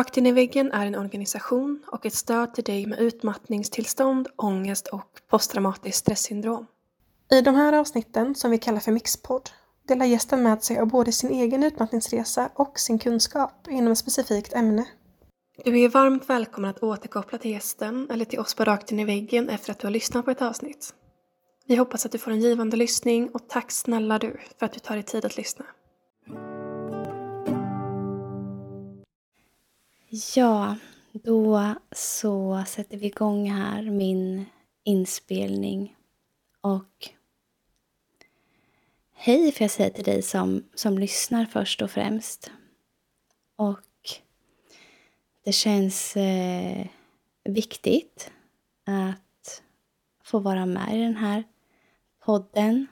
Rakt in i väggen är en organisation och ett stöd till dig med utmattningstillstånd, ångest och posttraumatiskt stresssyndrom. I de här avsnitten, som vi kallar för Mixpodd, delar gästen med sig av både sin egen utmattningsresa och sin kunskap inom ett specifikt ämne. Du är varmt välkommen att återkoppla till gästen eller till oss på Rakt in i väggen efter att du har lyssnat på ett avsnitt. Vi hoppas att du får en givande lyssning och tack snälla du för att du tar dig tid att lyssna. Ja, då så sätter vi igång här min inspelning. Och hej får jag säga till dig som, som lyssnar först och främst. Och det känns eh, viktigt att få vara med i den här podden.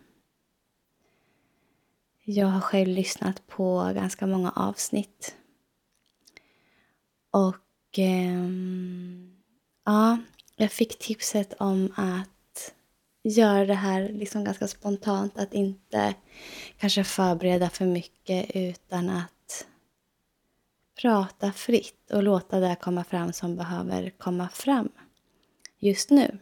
Jag har själv lyssnat på ganska många avsnitt och eh, ja, jag fick tipset om att göra det här liksom ganska spontant. Att inte kanske förbereda för mycket utan att prata fritt och låta det komma fram som behöver komma fram just nu.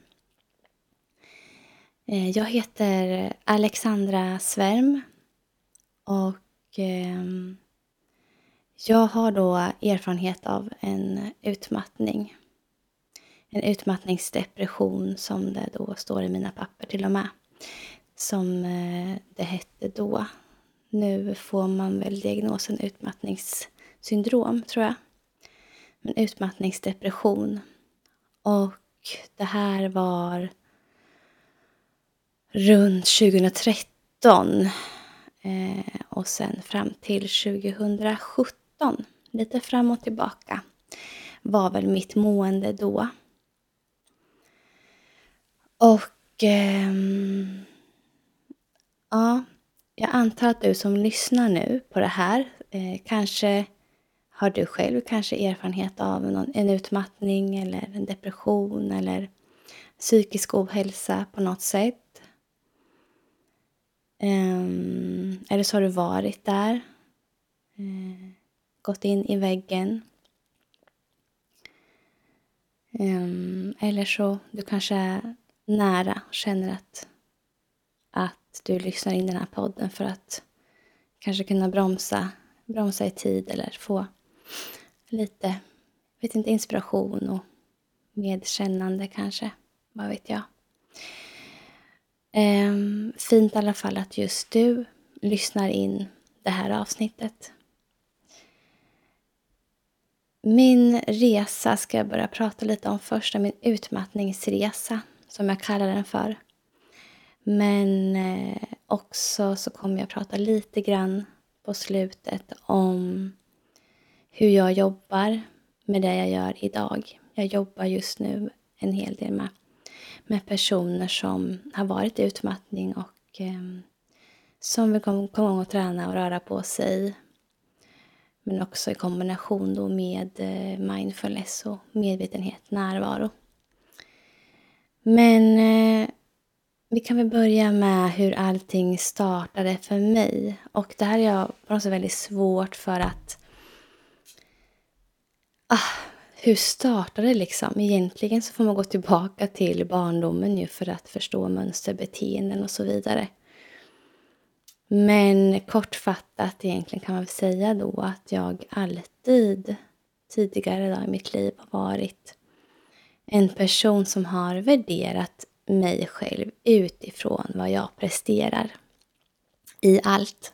Eh, jag heter Alexandra Svärm och ehm, jag har då erfarenhet av en utmattning. En utmattningsdepression som det då står i mina papper till och med. Som eh, det hette då. Nu får man väl diagnosen utmattningssyndrom tror jag. Men utmattningsdepression. Och det här var runt 2013 eh, och sen fram till 2017 2017, lite fram och tillbaka, var väl mitt mående då. Och eh, ja, jag antar att du som lyssnar nu på det här eh, kanske har du själv kanske erfarenhet av någon, en utmattning eller en depression eller psykisk ohälsa på något sätt. Um, eller så har du varit där. Uh, gått in i väggen. Um, eller så du kanske är nära och känner att, att du lyssnar in den här podden för att kanske kunna bromsa, bromsa i tid eller få lite, vet inte, inspiration och medkännande kanske. Vad vet jag. Um, fint i alla fall att just du lyssnar in det här avsnittet. Min resa ska jag börja prata lite om först, min utmattningsresa som jag kallar den för. Men eh, också så kommer jag prata lite grann på slutet om hur jag jobbar med det jag gör idag. Jag jobbar just nu en hel del med, med personer som har varit i utmattning och eh, som vill komma igång och träna och röra på sig men också i kombination då med eh, mindfulness och medvetenhet, närvaro. Men eh, vi kan väl börja med hur allting startade för mig. Och det här är jag på något sätt väldigt svårt för att... Ah, hur startade det liksom? Egentligen så får man gå tillbaka till barndomen ju för att förstå mönsterbeteenden och så vidare. Men kortfattat egentligen kan man väl säga då att jag alltid tidigare i mitt liv har varit en person som har värderat mig själv utifrån vad jag presterar. I allt.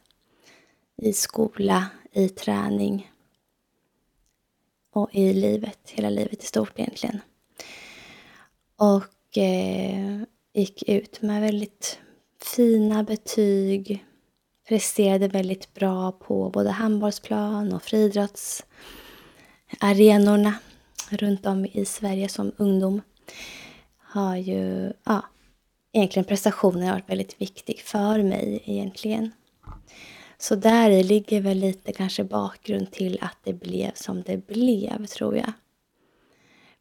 I skola, i träning och i livet, hela livet i stort egentligen. Och eh, gick ut med väldigt fina betyg, presterade väldigt bra på både handbollsplan och friidrottsarenorna runt om i Sverige som ungdom. Har ju, ja, egentligen prestationen har varit väldigt viktig för mig egentligen. Så där ligger väl lite kanske bakgrund till att det blev som det blev, tror jag.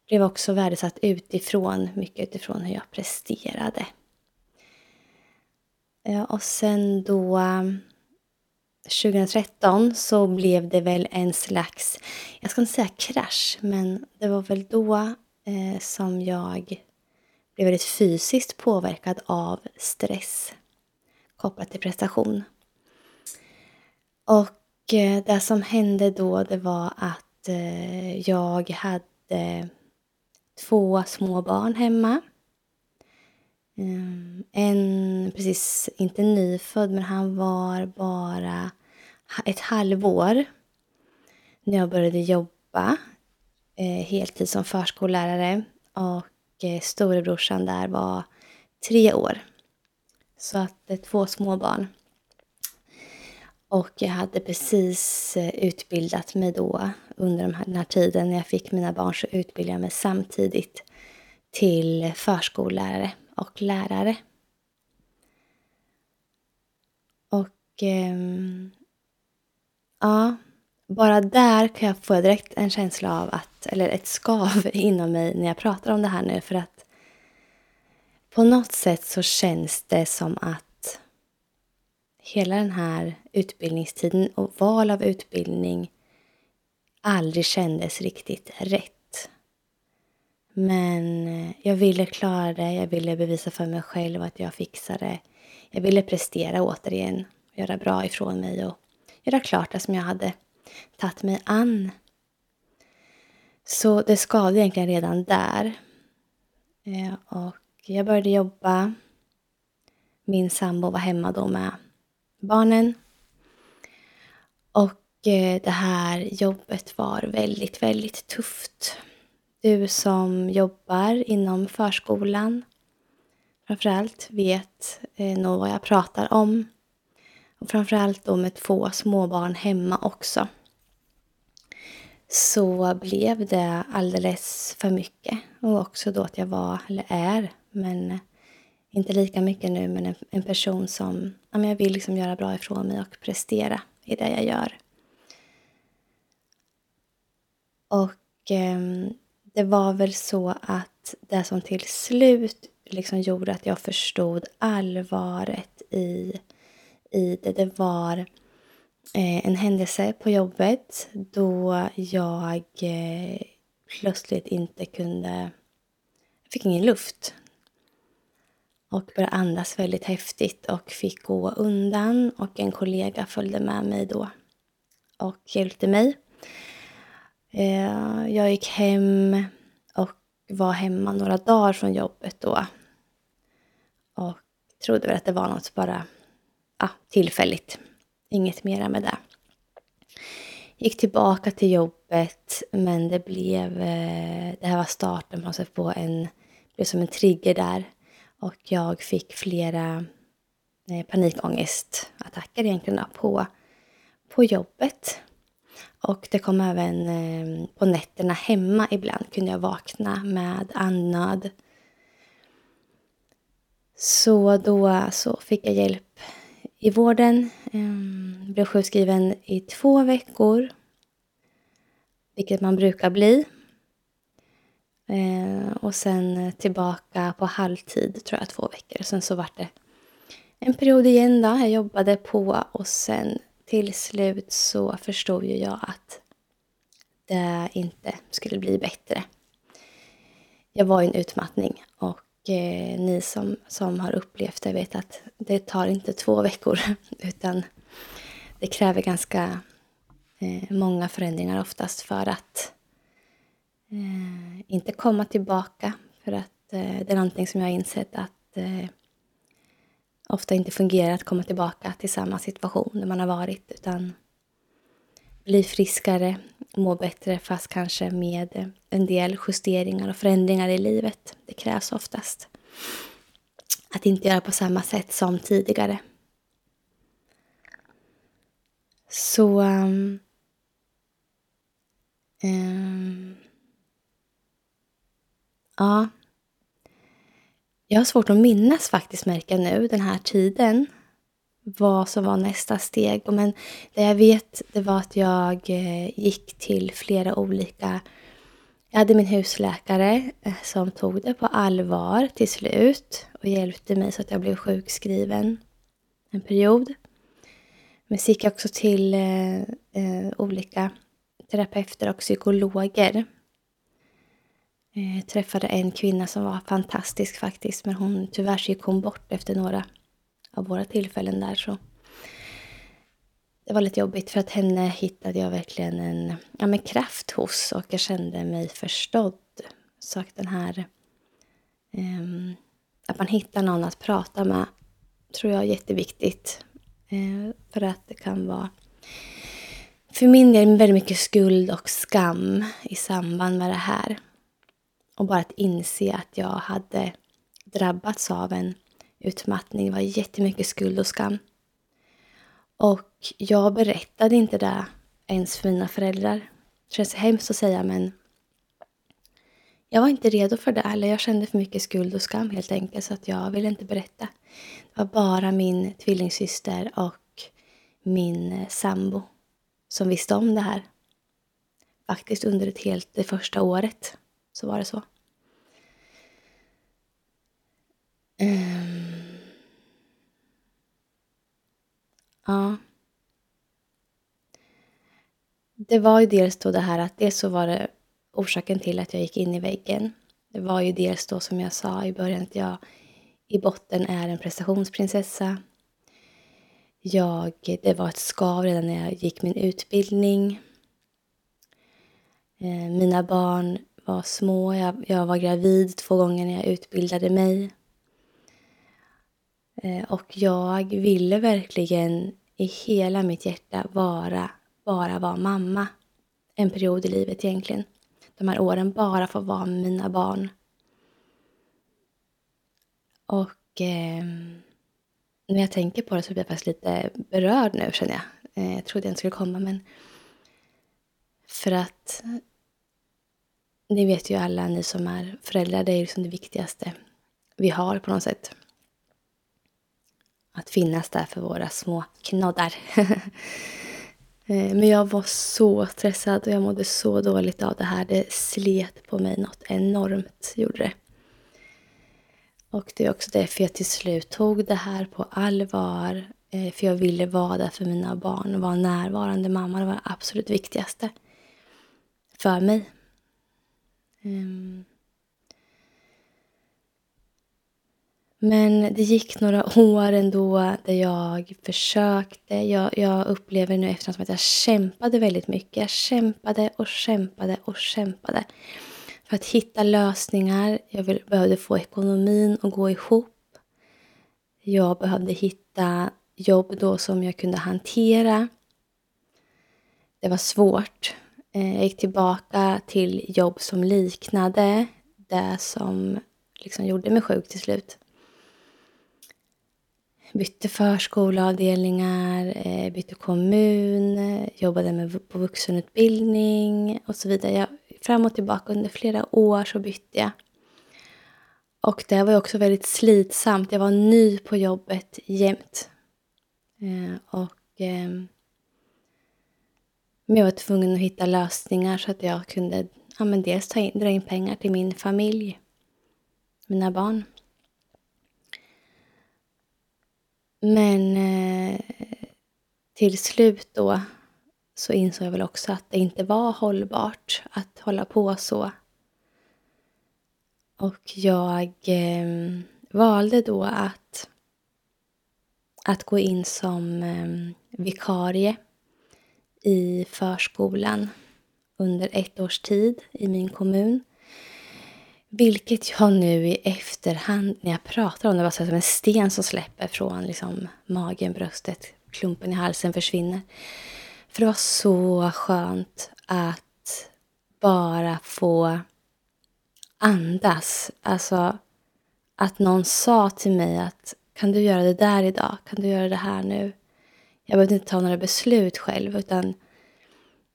Blev också värdesatt utifrån, mycket utifrån hur jag presterade. Eh, och sen då um, 2013 så blev det väl en slags, jag ska inte säga krasch, men det var väl då eh, som jag blev väldigt fysiskt påverkad av stress kopplat till prestation. Och eh, det som hände då det var att eh, jag hade två små barn hemma. Ehm, en precis, inte nyfödd, men han var bara ett halvår när jag började jobba eh, heltid som förskollärare. Och eh, storebrorsan där var tre år. Så att eh, två små barn. Och jag hade precis eh, utbildat mig då under den här tiden när jag fick mina barn så utbildade jag mig samtidigt till förskollärare och lärare. Och eh, ja, bara där kan jag få direkt en känsla av att, eller ett skav inom mig när jag pratar om det här nu för att på något sätt så känns det som att hela den här utbildningstiden och val av utbildning aldrig kändes riktigt rätt. Men eh, jag ville klara det, jag ville bevisa för mig själv att jag fixade. Jag ville prestera återigen, göra bra ifrån mig och göra klart det som jag hade tagit mig an. Så det skavde egentligen redan där. Eh, och jag började jobba. Min sambo var hemma då med barnen. Och eh, det här jobbet var väldigt, väldigt tufft. Du som jobbar inom förskolan framförallt vet eh, nog vad jag pratar om. Och framförallt då med två småbarn hemma också. Så blev det alldeles för mycket. Och också då att jag var, eller är, men inte lika mycket nu, men en, en person som ja, men jag vill liksom göra bra ifrån mig och prestera i det jag gör. Och eh, det var väl så att det som till slut liksom gjorde att jag förstod allvaret i, i det, det var eh, en händelse på jobbet då jag eh, plötsligt inte kunde... Jag fick ingen luft och började andas väldigt häftigt och fick gå undan och en kollega följde med mig då och hjälpte mig. Eh, jag gick hem och var hemma några dagar från jobbet då. Och trodde väl att det var något bara ah, tillfälligt. Inget mera med det. Gick tillbaka till jobbet men det blev, eh, det här var starten på en, det blev som en trigger där och jag fick flera eh, panikångestattacker egentligen på, på jobbet. Och det kom även eh, på nätterna hemma ibland kunde jag vakna med andnöd. Så då så fick jag hjälp i vården. Eh, blev sjukskriven i två veckor. Vilket man brukar bli Eh, och sen tillbaka på halvtid, tror jag, två veckor. Sen så vart det en period igen då. Jag jobbade på och sen till slut så förstod ju jag att det inte skulle bli bättre. Jag var i en utmattning och eh, ni som, som har upplevt det vet att det tar inte två veckor utan det kräver ganska eh, många förändringar oftast för att eh, inte komma tillbaka. För att eh, det är någonting som jag har insett att eh, ofta inte fungerar att komma tillbaka till samma situation där man har varit. Utan bli friskare, må bättre fast kanske med en del justeringar och förändringar i livet. Det krävs oftast. Att inte göra på samma sätt som tidigare. Så... Um, um, Ja. Jag har svårt att minnas faktiskt, märker nu, den här tiden. Vad som var nästa steg. Men det jag vet, det var att jag eh, gick till flera olika... Jag hade min husläkare eh, som tog det på allvar till slut och hjälpte mig så att jag blev sjukskriven en period. Men så gick jag också till eh, eh olika terapeuter och psykologer. Jag träffade en kvinna som var fantastisk faktiskt, men hon tyvärr så gick hon bort efter några av våra tillfällen där. Så det var lite jobbigt för att henne hittade jag verkligen en ja, men kraft hos och jag kände mig förstådd. Så att den här... Um, att man hittar någon att prata med tror jag är jätteviktigt. Uh, för att det kan vara för min del väldigt mycket skuld och skam i samband med det här. Och bara att inse att jag hade drabbats av en utmattning. Det var jättemycket skuld och skam. Och jag berättade inte det ens för mina föräldrar. Det känns hemskt att säga men jag var inte redo för det. Eller jag kände för mycket skuld och skam helt enkelt så att jag ville inte berätta. Det var bara min tvillingsyster och min eh, sambo som visste om det här. Faktiskt under ett helt, det första året så var det så. Um, ja. Det var ju dels då det här att dels så var det orsaken till att jag gick in i väggen. Det var ju dels då som jag sa i början att jag i botten är en prestationsprinsessa. Jag, det var ett skav redan när jag gick min utbildning. Ehm, mina barn var små. Jag, jag var gravid två gånger när jag utbildade mig. Eh, och jag ville verkligen i hela mitt hjärta vara, bara vara mamma. En period i livet egentligen. De här åren bara få vara med mina barn. Och eh, när jag tänker på det så blir jag faktiskt lite berörd nu känner jag. Eh, jag trodde jag inte skulle komma men för att det vet ju alla ni som är föräldrar, det är liksom det viktigaste vi har på något sätt. Att finnas där för våra små knoddar. Eh, men jag var så stressad och jag mådde så dåligt av det här. Det slet på mig något enormt, gjorde det. Och det är också därför jag till slut tog det här på allvar. Eh, för jag ville vara där för mina barn och vara närvarande mamma. Det var det absolut viktigaste för mig. Um, Men det gick några år ändå där jag försökte. Jag, jag upplever nu efteråt att jag kämpade väldigt mycket. Jag kämpade och kämpade och kämpade för att hitta lösningar. Jag behövde få ekonomin att gå ihop. Jag behövde hitta jobb då som jag kunde hantera. Det var svårt. Jag gick tillbaka till jobb som liknade det som liksom gjorde mig sjuk till slut. Bytte förskoleavdelningar, eh, bytte kommun, jobbade med på vuxenutbildning och så vidare. Jag fram och tillbaka under flera år så bytte jag. Och det var också väldigt slitsamt. Jag var ny på jobbet jämt. Eh, och eh, men jag var tvungen att hitta lösningar så att jag kunde ja, men dels ta in, dra in pengar till min familj, mina barn. Men eh, till slut då så insåg jag väl också att det inte var hållbart att hålla på så. Och jag eh, valde då att, att gå in som eh, vikarie i förskolan under ett års tid i min kommun. Vilket jag nu i efterhand, när jag pratar om det, var som en sten som släpper från liksom, magen, bröstet, klumpen i halsen försvinner. För det var så skönt att bara få andas. Alltså att någon sa till mig att kan du göra det där idag? Kan du göra det här nu? Jag behövde inte ta några beslut själv utan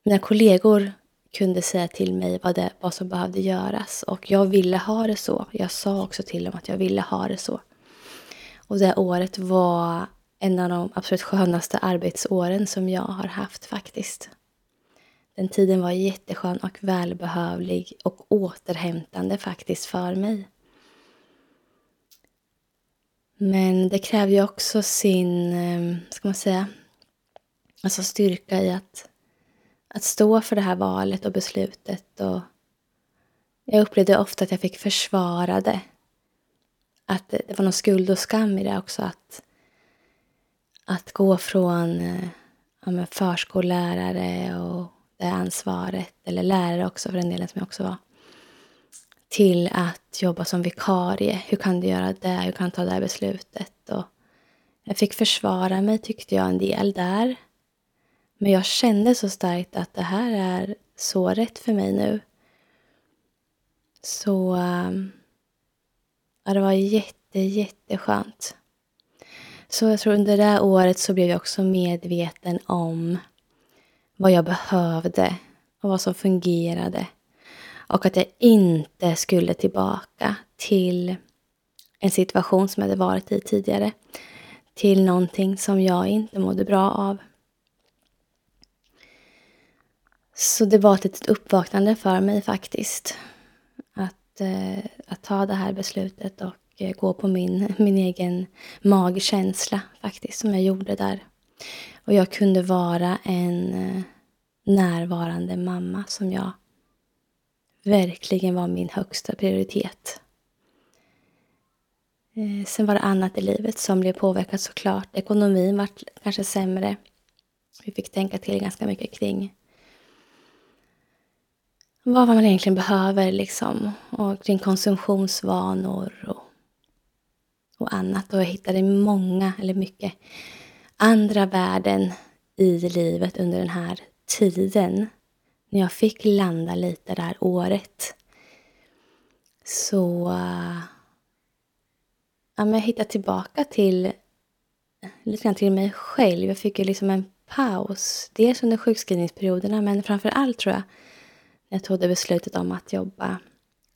mina kollegor kunde säga till mig vad, det, vad som behövde göras och jag ville ha det så. Jag sa också till dem att jag ville ha det så. Och det året var en av de absolut skönaste arbetsåren som jag har haft faktiskt. Den tiden var jätteskön och välbehövlig och återhämtande faktiskt för mig. Men det krävde ju också sin, eh, ska man säga, alltså styrka i att, att stå för det här valet och beslutet. Och jag upplevde ofta att jag fick försvara det. Att det var någon skuld och skam i det också. Att, att gå från eh, ja, förskollärare och det ansvaret, eller lärare också för den delen som jag också var, till att jobba som vikarie. Hur kan du göra det? Hur kan du ta det här beslutet? Och jag fick försvara mig tyckte jag en del där. Men jag kände så starkt att det här är så rätt för mig nu. Så ehm, ja, det var jätte, jätteskönt. Så jag tror under det här året så blev jag också medveten om vad jag behövde och vad som fungerade. Och att jag inte skulle tillbaka till en situation som jag hade varit i tidigare. Till någonting som jag inte mådde bra av. Så det var ett litet uppvaknande för mig faktiskt. Att, eh, att ta det här beslutet och eh, gå på min, min egen magkänsla faktiskt, som jag gjorde där. Och jag kunde vara en eh, närvarande mamma som jag verkligen var min högsta prioritet. Eh, sen var det annat i livet som blev påverkat såklart. Ekonomin var kanske sämre. Vi fick tänka till ganska mycket kring vad man egentligen behöver liksom. Och kring konsumtionsvanor och, och annat. Och jag hittade många, eller mycket, andra värden i livet under den här tiden. När jag fick landa lite det här året. Så ja, men jag hittade tillbaka till lite grann till mig själv. Jag fick ju liksom en paus. Dels under sjukskrivningsperioderna men framför allt tror jag jag tog det beslutet om att jobba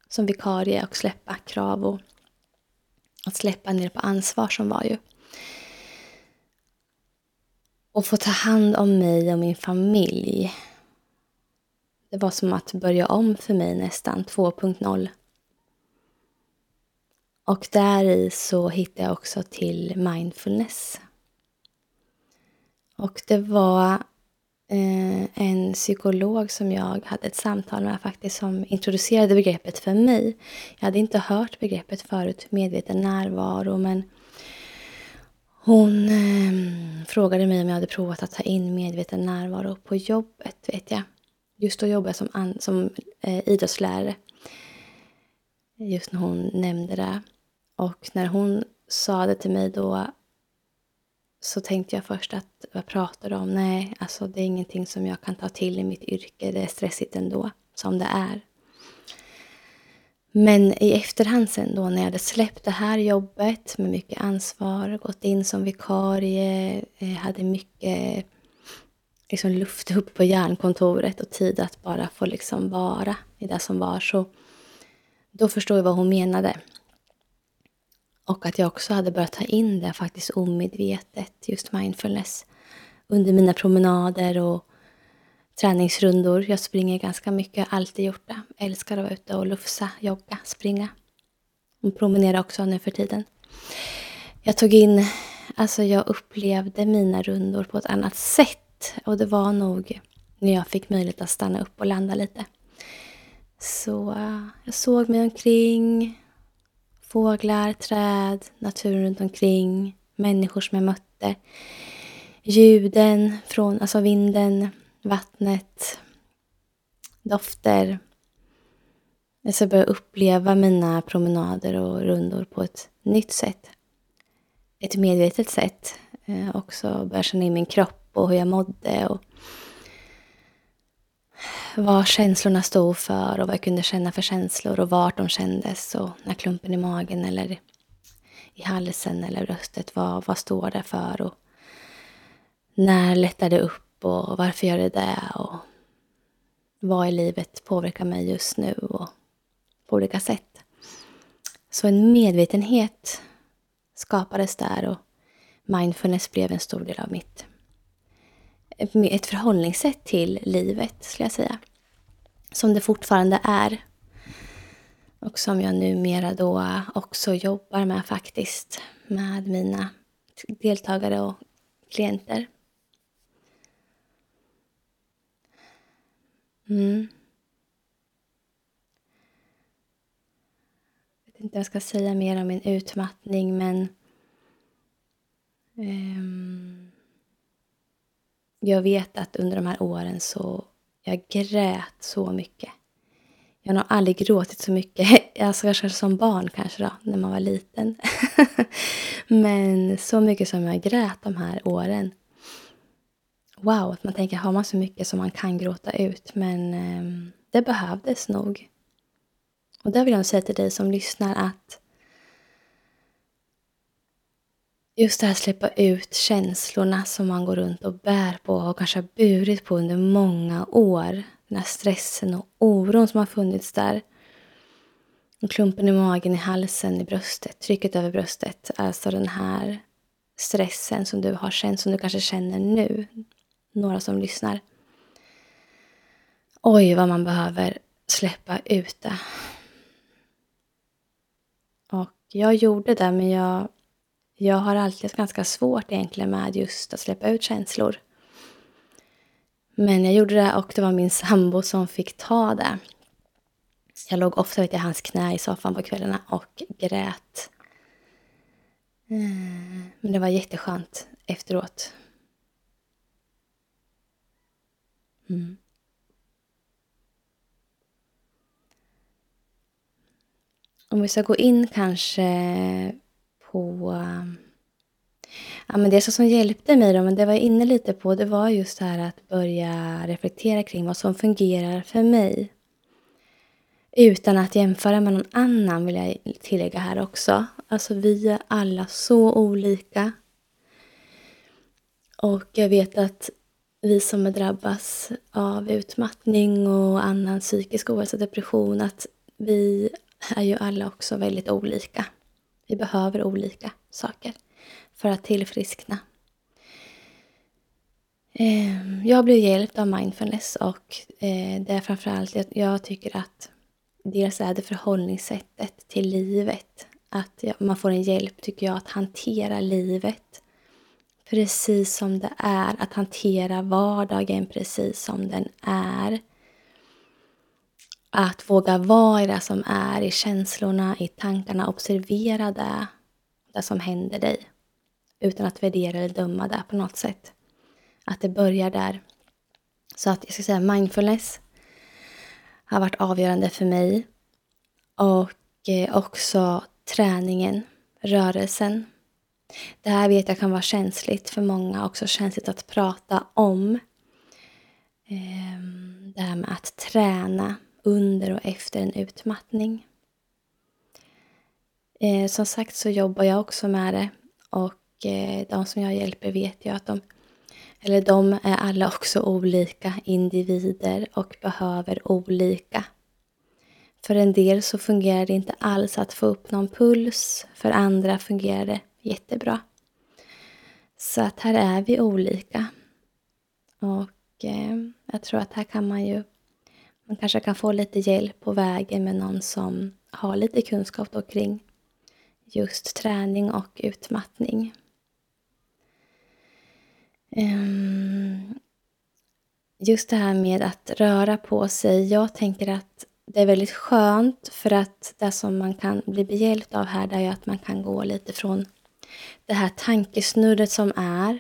som vikarie och släppa krav och att släppa ner på ansvar som var ju. Och få ta hand om mig och min familj. Det var som att börja om för mig nästan, 2.0. Och där i så hittade jag också till mindfulness. Och det var eh, en psykolog som jag hade ett samtal med faktiskt som introducerade begreppet för mig. Jag hade inte hört begreppet förut, medveten närvaro, men hon eh, frågade mig om jag hade provat att ta in medveten närvaro på jobbet, vet jag. Just då jobbade jag som, an, som eh, idrottslärare. Just när hon nämnde det. Och när hon sa det till mig då så tänkte jag först att vad pratar du om? Nej, alltså det är ingenting som jag kan ta till i mitt yrke. Det är stressigt ändå, som det är. Men i efterhand sen då när jag hade släppt det här jobbet med mycket ansvar, gått in som vikarie, eh, hade mycket liksom luft upp på järnkontoret och tid att bara få liksom vara i det som var. Så då förstod jag vad hon menade. Och att jag också hade börjat ta in det faktiskt omedvetet, just mindfulness, under mina promenader och träningsrundor. Jag springer ganska mycket, jag har alltid gjort det. Jag älskar att vara ute och lufsa, jogga, springa. Och promenera också nu för tiden. Jag tog in, alltså jag upplevde mina rundor på ett annat sätt. Och det var nog när jag fick möjlighet att stanna upp och landa lite. Så eh, jag såg mig omkring, Fåglar, träd, naturen runt omkring, människor som jag mötte. Ljuden från, alltså vinden, vattnet, dofter. Jag börja uppleva mina promenader och rundor på ett nytt sätt. Ett medvetet sätt. Eh, också börja känna in min kropp och hur jag mådde. Och vad känslorna stod för och vad jag kunde känna för känslor och vart de kändes och när klumpen i magen eller i halsen eller bröstet, vad, vad står det för och när lättar det upp och varför gör det det och vad i livet påverkar mig just nu och på olika sätt. Så en medvetenhet skapades där och mindfulness blev en stor del av mitt ett förhållningssätt till livet, skulle jag säga. Som det fortfarande är. Och som jag numera då också jobbar med faktiskt, med mina deltagare och klienter. Mm. Jag vet inte vad jag ska säga mer om min utmattning, men um, jag vet att under de här åren så jag grät så mycket. Jag har nog aldrig gråtit så mycket, alltså kanske som barn kanske då, när man var liten. Men så mycket som jag grät de här åren. Wow, att man tänker, har man så mycket som man kan gråta ut? Men eh, det behövdes nog. Och där vill jag säga till dig som lyssnar att just det här släppa ut känslorna som man går runt och bär på och kanske har burit på under många år. Den här stressen och oron som har funnits där. Och klumpen i magen, i halsen, i bröstet, trycket över bröstet. Alltså den här stressen som du har känt, som du kanske känner nu. Några som lyssnar. Oj, vad man behöver släppa ut det. Och jag gjorde det, men jag jag har alltid ganska svårt egentligen med just att släppa ut känslor. Men jag gjorde det och det var min sambo som fick ta det. Jag låg ofta i hans knä i soffan på kvällarna och grät. Eh, men det var jätteskönt efteråt. Mm. Om vi ska gå in kanske på... Ja, men det som hjälpte mig, då, men det var jag inne lite på, det var just det här att börja reflektera kring vad som fungerar för mig. Utan att jämföra med någon annan vill jag tillägga här också. Alltså vi är alla så olika. Och jag vet att vi som drabbas av utmattning och annan psykisk ohälsa, depression, att vi är ju alla också väldigt olika. Vi behöver olika saker för att tillfriskna. Ehm, jag blev hjälpt av mindfulness och eh, det är framförallt, jag tycker att dels är det förhållningssättet till livet. Att man får en hjälp, tycker jag, att hantera livet precis som det är. Att hantera vardagen precis som den är. Att våga vara i det som är, i känslorna, i tankarna, observera det, det som händer dig. Utan att värdera eller döma det på något sätt. Att det börjar där. Så att jag ska säga mindfulness har varit avgörande för mig. Och eh, också träningen, rörelsen. Det här vet jag kan vara känsligt för många, också känsligt att prata om. Ehm, det här med att träna under och efter en utmattning. Eh, som sagt så jobbar jag också med det och eh, de som jag hjälper vet ju att de, eller de är alla också olika individer och behöver olika. För en del så fungerar det inte alls att få upp någon puls, för andra fungerar det jättebra. Så att här är vi olika. Och eh, jag tror att här kan man ju man kanske kan få lite hjälp på vägen med någon som har lite kunskap då kring just träning och utmattning. Ehm, just det här med att röra på sig. Jag tänker att det är väldigt skönt för att det som man kan bli behjälpt av här det är att man kan gå lite från det här tankesnurret som är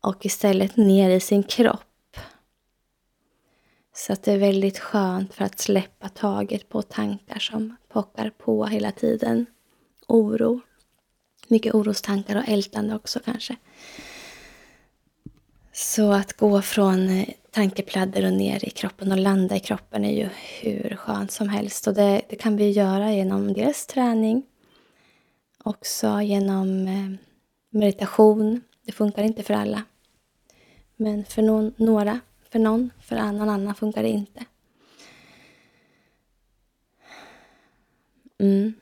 och istället ner i sin kropp så att det är väldigt skönt för att släppa taget på tankar som pockar på hela tiden. Oro. Mycket orostankar och ältande också kanske. Så att gå från eh, tankepladder och ner i kroppen och landa i kroppen är ju hur skönt som helst. Och det, det kan vi göra genom dels träning, också genom eh, meditation. Det funkar inte för alla. Men för någon, några för någon, för någon annan funkar det inte. Mm.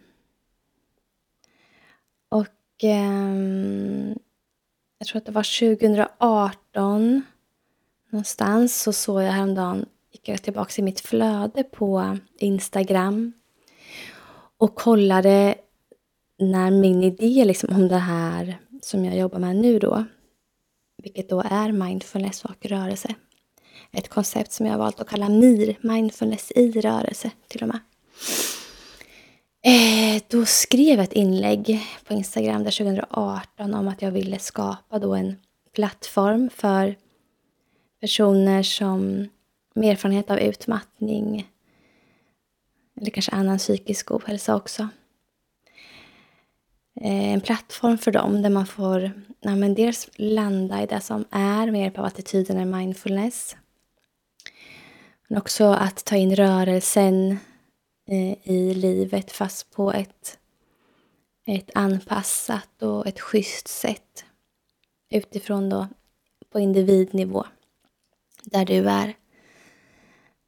Och eh, jag tror att det var 2018 någonstans så såg jag häromdagen, gick jag tillbaka i mitt flöde på Instagram och kollade när min idé liksom om det här som jag jobbar med nu då, vilket då är mindfulness och rörelse, ett koncept som jag har valt att kalla MIR, mindfulness i rörelse till och med. Eh, då skrev jag ett inlägg på Instagram där 2018 om att jag ville skapa då en plattform för personer som med erfarenhet av utmattning eller kanske annan psykisk ohälsa också. Eh, en plattform för dem där man får ja, men dels landa i det som är med hjälp av attityden i mindfulness. Men också att ta in rörelsen eh, i livet fast på ett, ett anpassat och ett schysst sätt. Utifrån då på individnivå, där du är.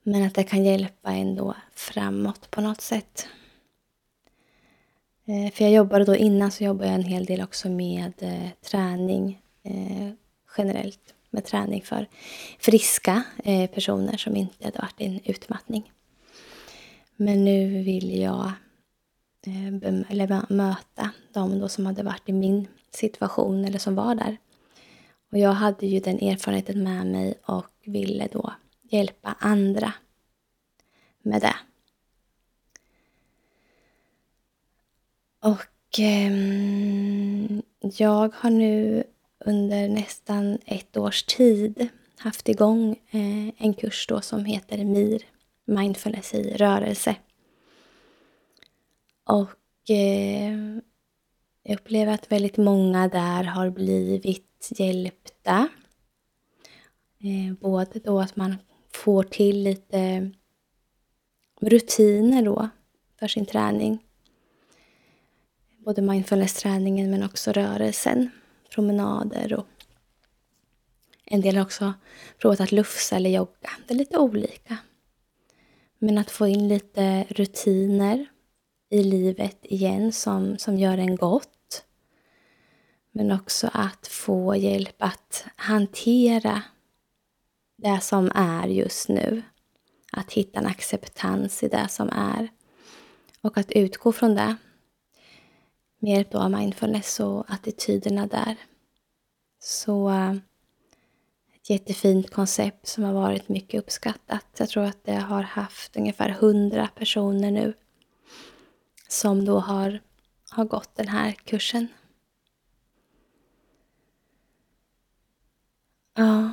Men att det kan hjälpa ändå framåt på något sätt. Eh, för jag jobbade då innan så jobbade jag en hel del också med eh, träning eh, generellt. Med träning för friska eh, personer som inte hade varit i en utmattning. Men nu vill jag eh, eller möta de då som hade varit i min situation eller som var där. Och jag hade ju den erfarenheten med mig och ville då hjälpa andra med det. Och eh, jag har nu under nästan ett års tid haft igång eh, en kurs då som heter MIR, Mindfulness i rörelse. Och eh, jag upplever att väldigt många där har blivit hjälpta. Eh, både då att man får till lite rutiner då för sin träning. Både mindfulness-träningen men också rörelsen, promenader och en del har också provat att lufsa eller jogga. Det är lite olika. Men att få in lite rutiner i livet igen som, som gör en gott. Men också att få hjälp att hantera det som är just nu. Att hitta en acceptans i det som är. Och att utgå från det. Med hjälp av mindfulness och attityderna där. Så eh, ett jättefint koncept som har varit mycket uppskattat. Jag tror att det har haft ungefär 100 personer nu som då har, har gått den här kursen. Ja.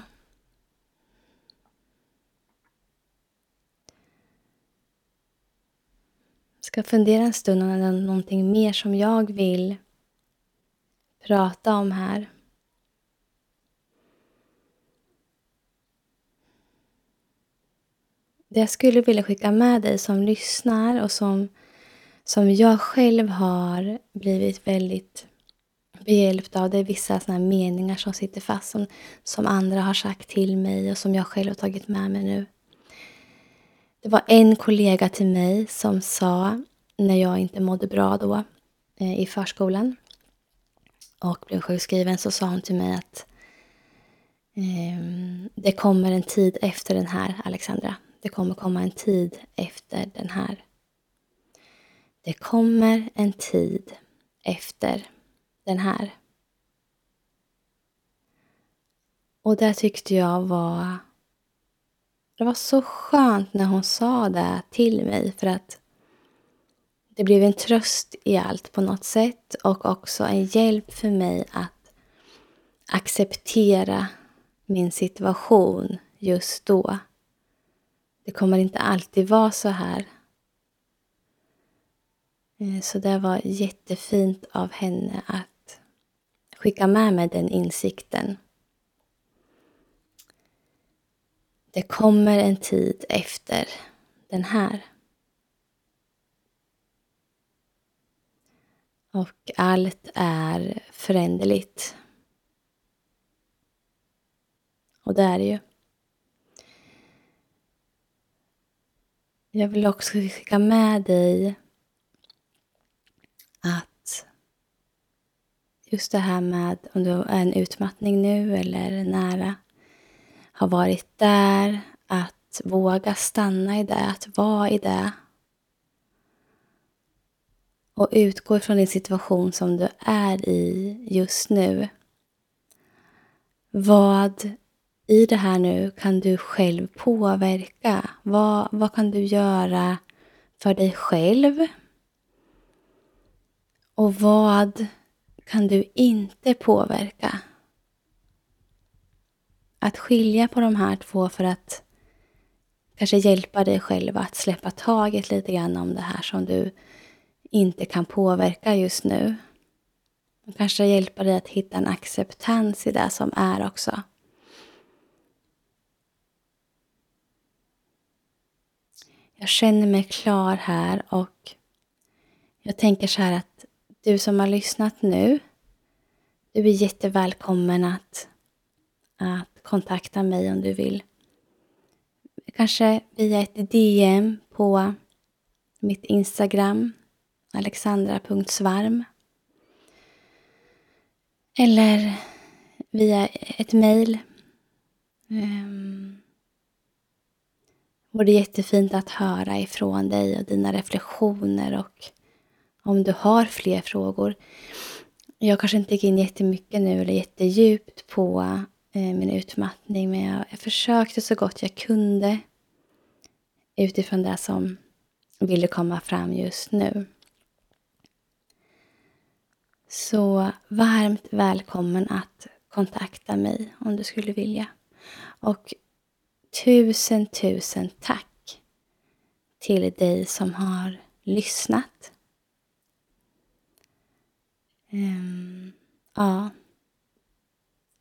Ska fundera en stund om det är någonting mer som jag vill prata om här. Det jag skulle vilja skicka med dig som lyssnar och som, som jag själv har blivit väldigt behjälpt av. Det är vissa såna meningar som sitter fast som, som andra har sagt till mig och som jag själv har tagit med mig nu. Det var en kollega till mig som sa, när jag inte mådde bra då eh, i förskolan och blev sjukskriven, så sa hon till mig att eh, det kommer en tid efter den här, Alexandra. Det kommer komma en tid efter den här. Det kommer en tid efter den här. Och det tyckte jag var det var så skönt när hon sa det till mig för att det blev en tröst i allt på något sätt och också en hjälp för mig att acceptera min situation just då. Det kommer inte alltid vara så här. Eh, så det var jättefint av henne att skicka med mig den insikten. Det kommer en tid efter den här. Och allt är föränderligt. Och det är det ju. Jag vill också skicka med dig att just det här med om du är en utmattning nu eller nära har varit där, att våga stanna i det, att vara i det. Och utgå ifrån din situation som du är i just nu. Vad i det här nu kan du själv påverka. Vad, vad kan du göra för dig själv? Och vad kan du inte påverka? Att skilja på de här två för att kanske hjälpa dig själv att släppa taget lite grann om det här som du inte kan påverka just nu. Och kanske hjälpa dig att hitta en acceptans i det som är också. Jag känner mig klar här och jag tänker så här att du som har lyssnat nu, du är jättevälkommen att, att kontakta mig om du vill. Kanske via ett DM på mitt Instagram, alexandra.svarm. Eller via ett mejl. Um, ehm, vore jättefint att höra ifrån dig och dina reflektioner och om du har fler frågor. Jag kanske inte gick in jättemycket nu eller jättedjupt på Eh, min utmattning men jag, jag försökte så gott jag kunde utifrån det som ville komma fram just nu. Så varmt välkommen att kontakta mig om du skulle vilja. Och tusen, tusen tack till dig som har lyssnat. Um, ja.